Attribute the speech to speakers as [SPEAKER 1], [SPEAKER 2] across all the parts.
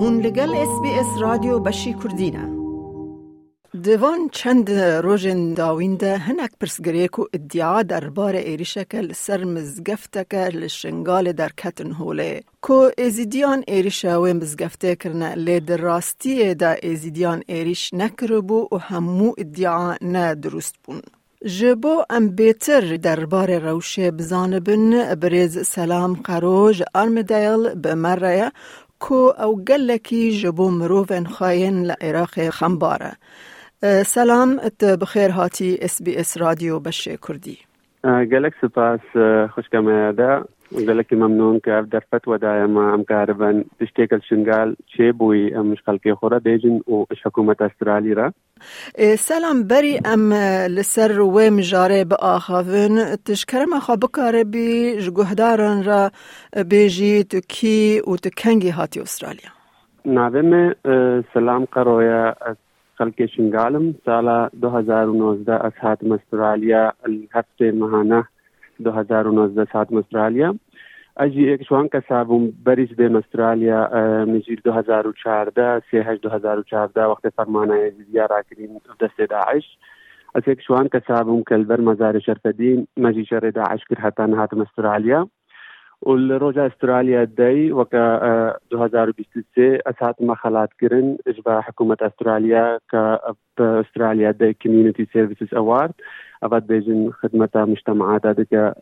[SPEAKER 1] هون لگل اس بی اس رادیو بشی کردینه دوان چند روژن داوینده هنک پرسگریکو ادعا دربار ایریشکل سر مزگفتک لشنگال در کتن هوله کو ایزیدیان ایریشه و مزگفته کرنه. لید راستی دا ایزیدیان ایریش نکربو و همو ادعا نه درست بون. جبو ام بیتر دربار روشه بزانبن. بریز سلام قروج آرمدیل بمره کو او گلکی جبو مروفن خاین لعراق خمباره سلام ات بخیر هاتی اس بی اس رادیو بشه کردی
[SPEAKER 2] گلک سپاس خوشکم یاده گلکی ممنون که در فتوى دائما ام كاربن تشتيك شنگال چه بوي مش خلقي خورا ديجن و حكومة استرالي را
[SPEAKER 1] سلام بری أم لسر و مجاره با آخاون تشکرم خواه بکاره بی جگوهدارن را بیجی تو کی و تو کنگی هاتی استرالیا
[SPEAKER 2] ناوه سلام قرویا خلق شنگالم سال 2019 از حاتم استرالیا الهفته مهانه 2019 حاتم استرالیا. أجي ايك شوان كسابم بريش بين استراليا مجير 2014 سيهج 2014 وقت فرمانه يزيديا راكرين دست داعش اسيك شوان كسابم كالبر مزار شرفدين مجي شر داعش كر حتى هاتم استراليا والروجا استراليا داي وكا 2023 اسات ما خلات كرن اجبا حكومة استراليا ك استراليا داي كوميونتي سيرفيسز اوارد ابد بیزین خدمت مجتمع دادکه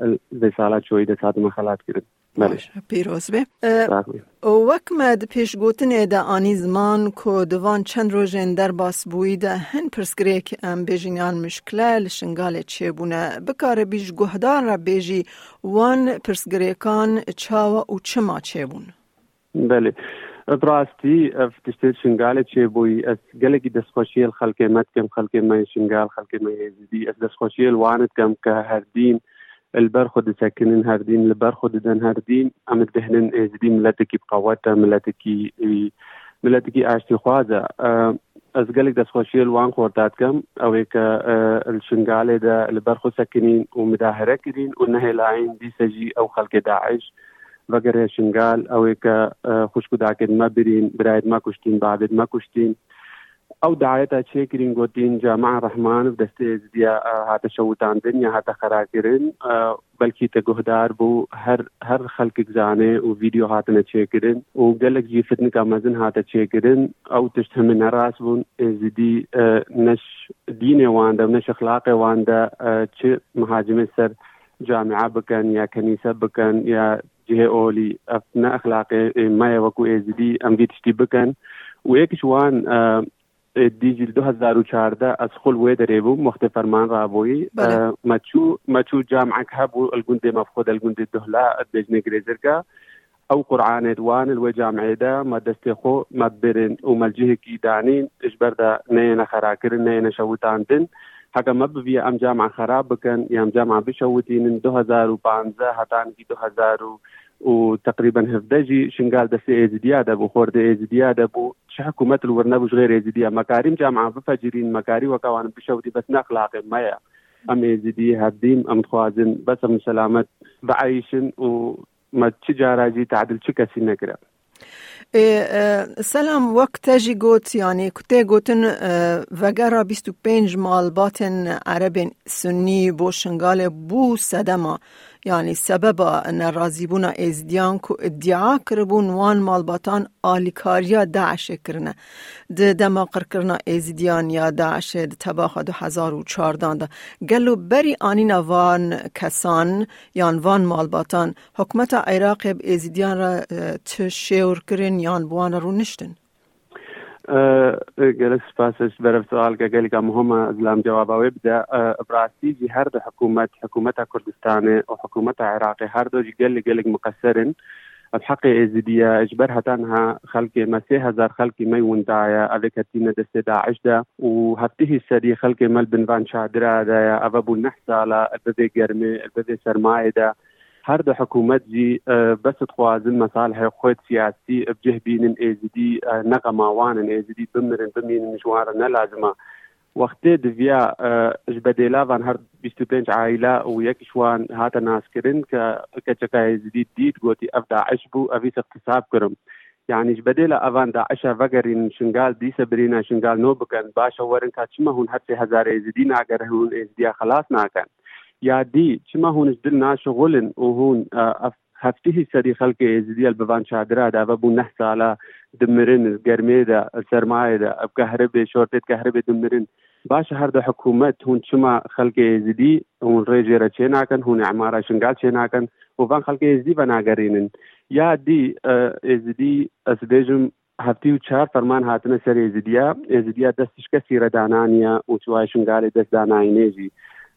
[SPEAKER 2] رسالت چویده ساعت مخالات کرد
[SPEAKER 1] بله پیروز به وکم پیش پیشگوتن ده آنی زمان که دوان چند رو در باس بوید هن پرسکره که ام بیجینیان مشکله لشنگال چه بونه بکار بیش گهدار را بیجی وان پرسگریکان چاوا و چما چه بونه
[SPEAKER 2] بله. براستی فتشتي شنغال چه بوي اس گلگی دسخوشی الخلق مت کم خلق ما شنغال خلق ما يزيدي اس دسخوشی الوانت کم که هر دین البرخد ساكنين هاردين البرخد دن هاردين ام دهنن ازدي ملتكي بقوتا ملتكي ملتكي اشتي خوازا از قالك دس خوشي الوان خورتات كم أو هيك الشنغالي دا البرخو ساكنين ومداهرة كدين ونهي لاين دي سجي أو خلق داعش. وگره شنگال او که خوشکو داکت ما برین برایت ما کشتین بعدت ما کشتین او دعایتا چه کرین گوتین جامع رحمان دسته ازدیا هاتا شوتاندن یا هاتا خراکرین بلکی تا گهدار بو هر هر خلق زانه او ویدیو هاتنه چه کرین او گلک جی فتن کا مزن هاتا چه کرین او تشت همه نراس بون ازدی نش دین وانده و نش اخلاق وانده چه مهاجمه سر جامعه بکن یا کنیسه بکن یا CHO'li aslında ahlakı maya ve kuezdi amdi tişti bıkan. Ve ki şu an دیجیل 2014 از خل وی دریبو مخت فرمان رابوی مچو مچو جامع كهبو الجند مفقود الجند دهلا الدجن جريزركا او قرآن دوان الوي جامع دا ما دستخو مدبرن وملجه كي دانين اجبر دا نينا خراكر نينا شوتان دن حقا ما ببي ام جامعة خراب بكن يام جامعة بشوتين 2015 هتان 2000 وتقريبا هفدجي شنقال دسي ايزديا دبو خورد ايزديا دبو. شو حكومة الورنبوش غير ايزديا مكارم جامعة بفجرين مكاري وكوان بشوتي بس نخلاق مايا ام ايزدي هديم ام خوازن بس ام سلامت بعيشن وما تجارة جي تعدل شكسي نكرا
[SPEAKER 1] سلام وقت جی گوت یعنی کته گوتن وگرا 25 مال باتن عرب سنی بو شنگال بو سدما يعني سبب نرازي بونا ازديان كو ادعا كربون وان مالباتان آليكاريا داعش كرنا ده دما كرنا ازديان يا داعش ده تباخ دو هزار و چاردان ده گلو بری آنینا وان کسان یان وان مالباتان حکمت عراق ازديان را تشيور کرن یان بوان رو نشتن.
[SPEAKER 2] جلس باسش برف سؤال قال مهمة لام جواب ويبدأ. براسي جي هر حكومة حكومة كردستان وحكومة عراقي. هر دو قال قال مقصرن. الحق ازديا اجبرها تنها خلق مسيح هزار خلق ما وندايا. افيك هتينا دست داعش دا وهفته السدي خلق مال بن فان شادرا دا ابابو النحسالة البذي قرمي البذي سرماي دا هر دو حکومت جی بس تخوازن مصالح خوت سیاسی بجه بینن ایزدی نقما وانن ایزدی بمرن بمین مشوار نلازمه وقتی دویا جبدیلا وان هر 25 عائله و یک شوان هاتا ناس کرن که کچکا ایزدی دید گوتی اف داعش بو افیس اقتصاب کرم. يعني بديلا افان داعشا فقرين شنقال دي سبرينا شنقال نو بكن باشا ورن كاتشما هون حتى هزار ازدي ناقر هون ازدي خلاص ناكن يعدي شما هون جدلنا شغلن وهون هفتهی سری خلک یزیدی البوان چادره دا و بو نه سالا دمرن گرمی دا سرمایه دا اب کهرب شورتت کهرب دمرن. باش هر د حکومت هون چما خلک یزیدی هون ریجه را چه ناکن هون اعمارا شنگال چه ناکن و وان خلک یزیدی بنا گرینن یا دی یزیدی از بیجم هفتی و چهار فرمان هاتنه سر یزیدیا. یزیدیا دستش کسی را دانانیا و چوای شنگال دست دانایی نیجی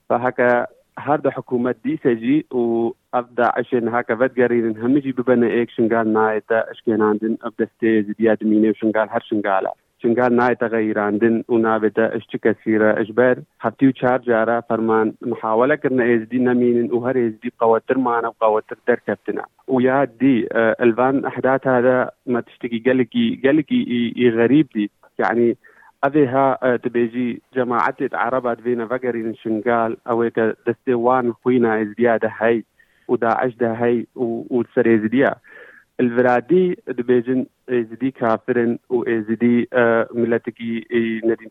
[SPEAKER 2] فهکه ده حكومة دي سجي وابدا عشان هكا فدقرين همجي ببنا ايك شنقال نايتا اشكيناندن ابدا ستيز دياد ميني وشنقال هر شنقالا چنگال نای تغیراندن و نابتا اشت کثیره اجبر. هفتی و چهار جارا فرمان محاوله کرنا ازدی نمینن و هر ازدی قوتر معنا وقوتر دركبتنا ويا دي الفان احداث هذا ما تشتكي قالكي قالكي غريب دي يعني أذيها تبيجي جماعة عربات فينا فقرين شنقال أو دستوان خوينا إزديادة هاي وداعش ده هاي وتسري إزديا. الفرادي دبيجن إزدي كافرن و ازدي ملتكي ندين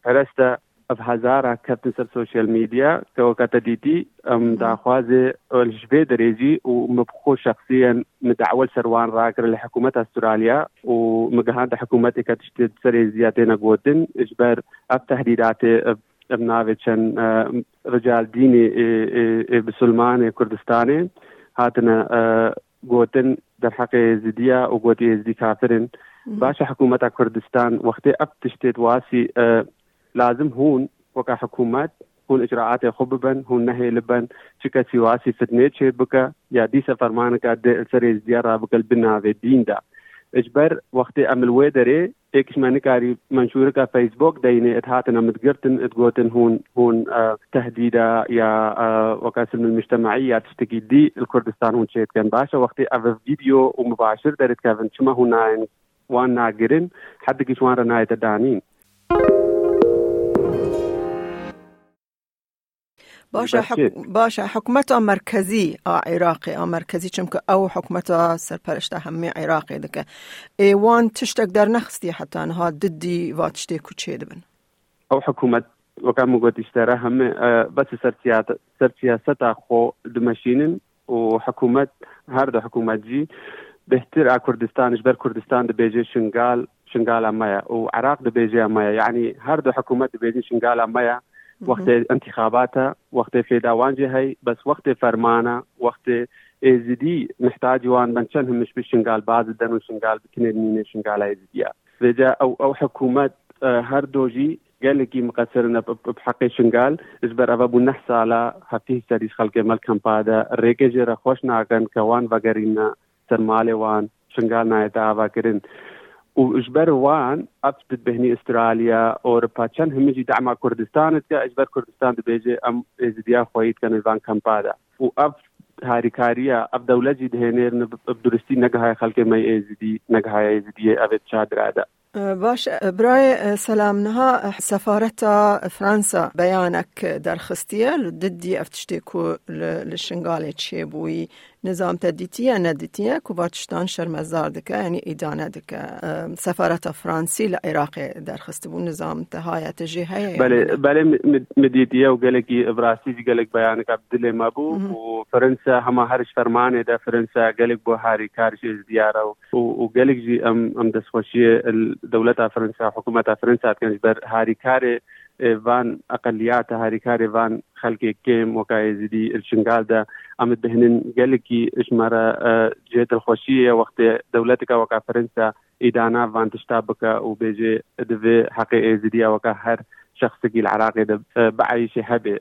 [SPEAKER 2] پرسته أف هزارا كابتن سر سوشيال ميديا كو كتديتي أم داخوازي الجبي دريجي ومبخو شخصيا متعول سروان راكر لحكومة أستراليا ومقهان حكومتي كتشتد سري زيادين قوتن اجبر أف تهديدات ابنافيتشن رجال ديني بسلمان كردستاني. هاتنا گوتن در حق ازدیا و گوتی ازدی کافرن باش حکومت کردستان وقتی اب تشتید واسی لازم هون وكا حكومات هون إجراءات خببا هون نهي لبن شكا سواسي فتنيت شي بكا يا دي سفر مانكا سري زيارة بكا البنا في الدين دا. إجبر وقت أمل ويدري إيكش مانكاري منشورة كا فيسبوك ديني اتهاتنا متقرتن إتقوتن هون هون آه تهديدا يا آه وكاسم المجتمعية تشتكي دي الكردستان هون شيت كان باشا. وقت اف فيديو ومباشر دارت كافن. شما هون وان ناقرن حد كيش وان رناية الدانين
[SPEAKER 1] باشا, حك... باشا حكومت مركزي عراقي آه مركزي چونکه او حكومت سرپرشت همه عراقي دکه. ایوان تشتک در نخستی حتی انها ددی واتشتی کوچه دبن.
[SPEAKER 2] او حكومت وكان مقود اشترى هم بس سر سياسة سر سياسة خو دمشينن وحكومة هرد حكومة جي بهتر ا كردستان جبر كردستان د بيجي شنغال شنغال مايا وعراق د بيجي مايا يعني هرد حكومة د بيجي شنغال مايا وقت انتخاباتها وقت فيداوان هي بس وقت فرمانه وقت ازدي محتاج وان بنشنهم مش بشنقال بعض الدن وشنقال بكنير مين شنقال ازديا فجا او او حكومات هر دوجي قال لك مقصرنا بحق شنقال اجبر ابا بو نحس على هفيه سريش خلق ملكم بادا الريكجر خوش ناكن كوان وغرينا سرمالي وان شنقال نايتا وكرن واجبر وان ابتد بهني إستراليا أوروبا. كان همجي دعم كردستان اجبر كردستان دبيجي أم ازديا خويت كان الفان كامبادا. واب هاري كاريا اب دولجي دهنير بدرستي نگهاي خلق مي ازدي نگهاي ازدي ابد شادرادا
[SPEAKER 1] باش براي سلامنها سفارة فرنسا بيانك درخستية ضدي افتشتكو للشنغالي تشيبوي نظام تدیتیه ندیتیه که واچتان شرمزار دکه یعنی ایدانه دکه. سفارت فرانسی لعراق درخست بون نظام تهایت جهه.
[SPEAKER 2] بله بله مدیتیه و گلکی ابراسی جی گلک بیان کب دل ما بو و فرنسا همه هرش فرمانه ده فرنسا گلک بو هاری کارش زیاره و گلک جی ام ام دسخوشی دولت فرنسا حکومت فرنسا تکنج بر هاری کاره van اقلیات هریکاری van خلکی کم وکای زدی الشنگال ده ام دهنن گلکی اشمارا جهت الخوشیه وقت دولت کا وکافرنسا ادانا وان تشتابك وبيجي دفي حقي زدي وكا هر شخص كي العراقي بعيش هبي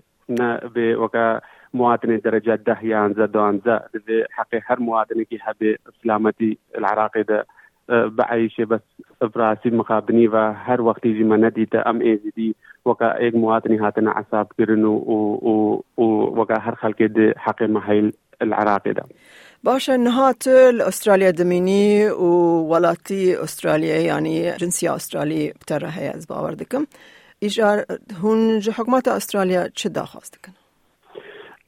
[SPEAKER 2] وكا مواطنه درجات ده يانزا دوانزا دفي حقي هر مواطن كي هبي سلامتي العراقي ده بعيش بس براسي مخابني و يجي ما ندي ام ايزدي وكا ايك مواطني هاتنا عصاب كرنو و و وكا هر خلق دي حق محيل العراقي ده
[SPEAKER 1] باشا نهات الاستراليا دميني وولاتي استراليا يعني جنسية استرالي بتره هي از باوردكم ايجار هون حكومات استراليا چه داخواست دكن؟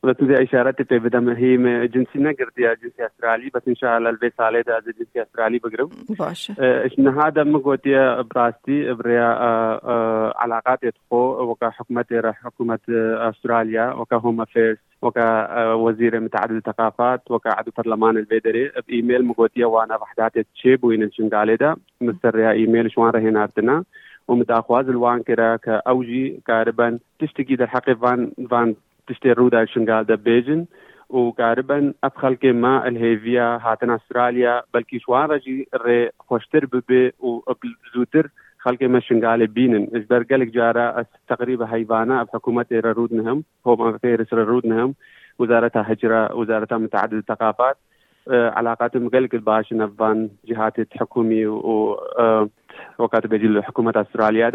[SPEAKER 2] وتوزي اشارتي في بدم هي جنسي نقر دي جنسي استرالي بس ان شاء الله البيت سالي ده جنسي استرالي بقرب
[SPEAKER 1] باشا
[SPEAKER 2] اش هذا مقوتي براستي بريا علاقات يدخو وكا حكومة حكومة استراليا وكا هوم افيرز وكا وزير متعدد الثقافات وكا عدو برلمان البيدري بايميل مقوتي وأنا وحدات تشيب وين الشنقالي ده مستر ايميل شوان رهيناتنا ومتاخواز الوان كرا كأوجي كاربا تشتكي در حقي فان فان تشتي رودا شنقال دا بيجن وغالبا أدخل كما الهيفيا هاتن أستراليا بلكي شوان رجي ري خوشتر ببي وبزوتر خلق ما شنقال بينن. اجبر قالك جارا تقريبا هيفانا بحكومة رودنهم هم افيرس رودنهم وزارتها هجرة وزارتها متعدد الثقافات. علاقاتهم قلق الباش نفان جهات حكومي و وەکاتە بێجی لە حکوومەت ئەسترالیا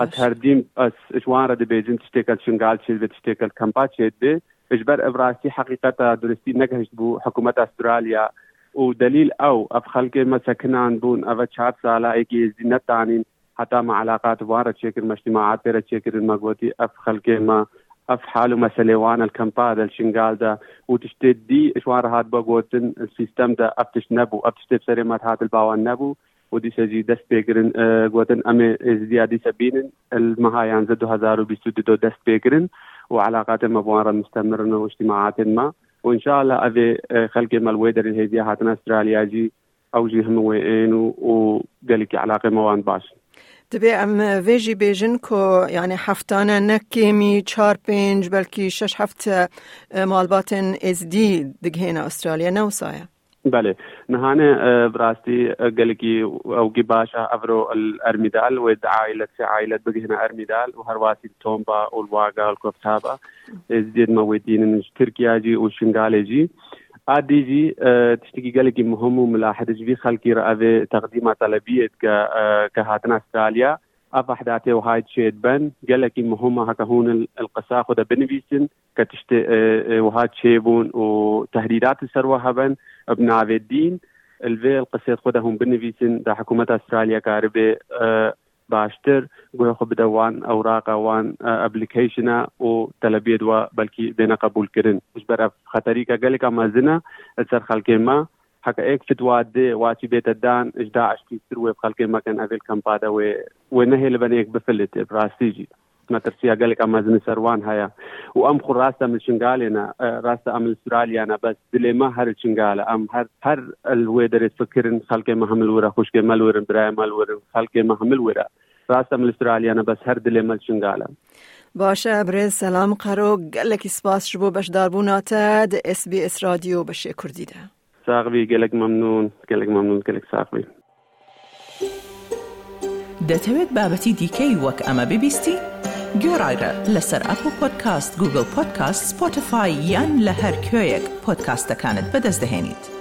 [SPEAKER 2] ئەس هەردیم ئەس جوانە دەبێجن شتێکل شنگال چێت بێت شتێکل کەمپا چێت بێ بەژبەر ئەڤڕاستی حقیقەتە درستی نەگەهشت بوو حکوومەت ئەسترالیا و دلیل ئەو ئەف خەلکێ مەسەکنان بوون ئەوە چهار ساڵایەکی ێزی نەتانین حتا مە علاقات وارە چێکرد مەشتیماعات پێرە چێکردن مەگوتی ئەف خەلکێمە ئەف حالو مەسلێوانە کەمپادە شنگالدا و تشتێ دی شووار هاات بەگوتن سیستەمدا ئەفتش نەبوو ئەفتشتێ سەرێمەت هاتل باوان نەبوو ودي سجي دست بيكرن قوتن أمي زيادي سبينن المهايان زدو هزارو بيستودو دست بيكرن وعلاقات مبوارة مستمرة واجتماعات ما. وان شاء الله ابي خلق مال ويدر الهيديا هاتنا أستراليا جي أو جي هم وين وقالك علاقة موان باش.
[SPEAKER 1] دبي أم فيجي بيجن كو يعني حفتانا نكيمي چار پنج بلكي شش هفته مالباتن از دي دقهينا أستراليا نوصايا
[SPEAKER 2] بله. نهانه براستي قالكي أو باشا افرو الارميدال ود عائلة عائلة بقي هنا ارميدال وهرواسي التومبا والواقا الكوفتابا ازديد مويدين تركيا جي وشنغالي جي عادي جي تشتكي قالكي مهم وملاحظة جي خلقي رأى تقديم طلبية كهاتنا استراليا ئەف حداتێ و های چێت بن گەلێکی مهمە هەکەهون القسا خودە بنویسن کە تشت وها چێبوون و تهدیدات سەروە هەبن بناوێت دین الێ القسێت خودە هم بنویسن دا حکوومەت ئەسترالیا کاربێ باشتر. گوێ خو بدەوان ئەوراقاوان ئەپلیکیشنە و تەلەبێت وە بەلکی دێنە قبولکردن وش بەرە خەتەریکە گەلێکە مەزنە سەر خەڵکێ ما حكا ايك فتوى دي واتي بيت الدان اجدا عشتي سروي بخلقي ما كان افيل كمبادا و ونهي لبنيك بفلت براستيجي ما ترسيها قال لك اما سروان هيا وام خو راستا من شنغالينا راستا ام استراليا بس دلي ما هر شنغالا ام هر هر الويدر تفكرن خلق ما حمل ورا خوش ما الورن براي ما الورن خلق ما حمل ورا. راستا من استراليا بس هر دلي ما شنغالا
[SPEAKER 1] باشه برز سلام قرو قالك سپاس شبو باش داربوناتا د اس بي اس راديو بشي كرديده
[SPEAKER 2] ساغبي قالك ممنون قالك ممنون قالك ساغبي
[SPEAKER 3] دەتەوێت بابەتی دیکەی وەک ئەمە ببیستی؟ گۆڕایرە لەسەر ئەپ و پۆدکاست گوگل پۆدکاست سپۆتفاای یان لە هەر کوێیەک پۆدکاستەکانت بەدەستدەێنیت.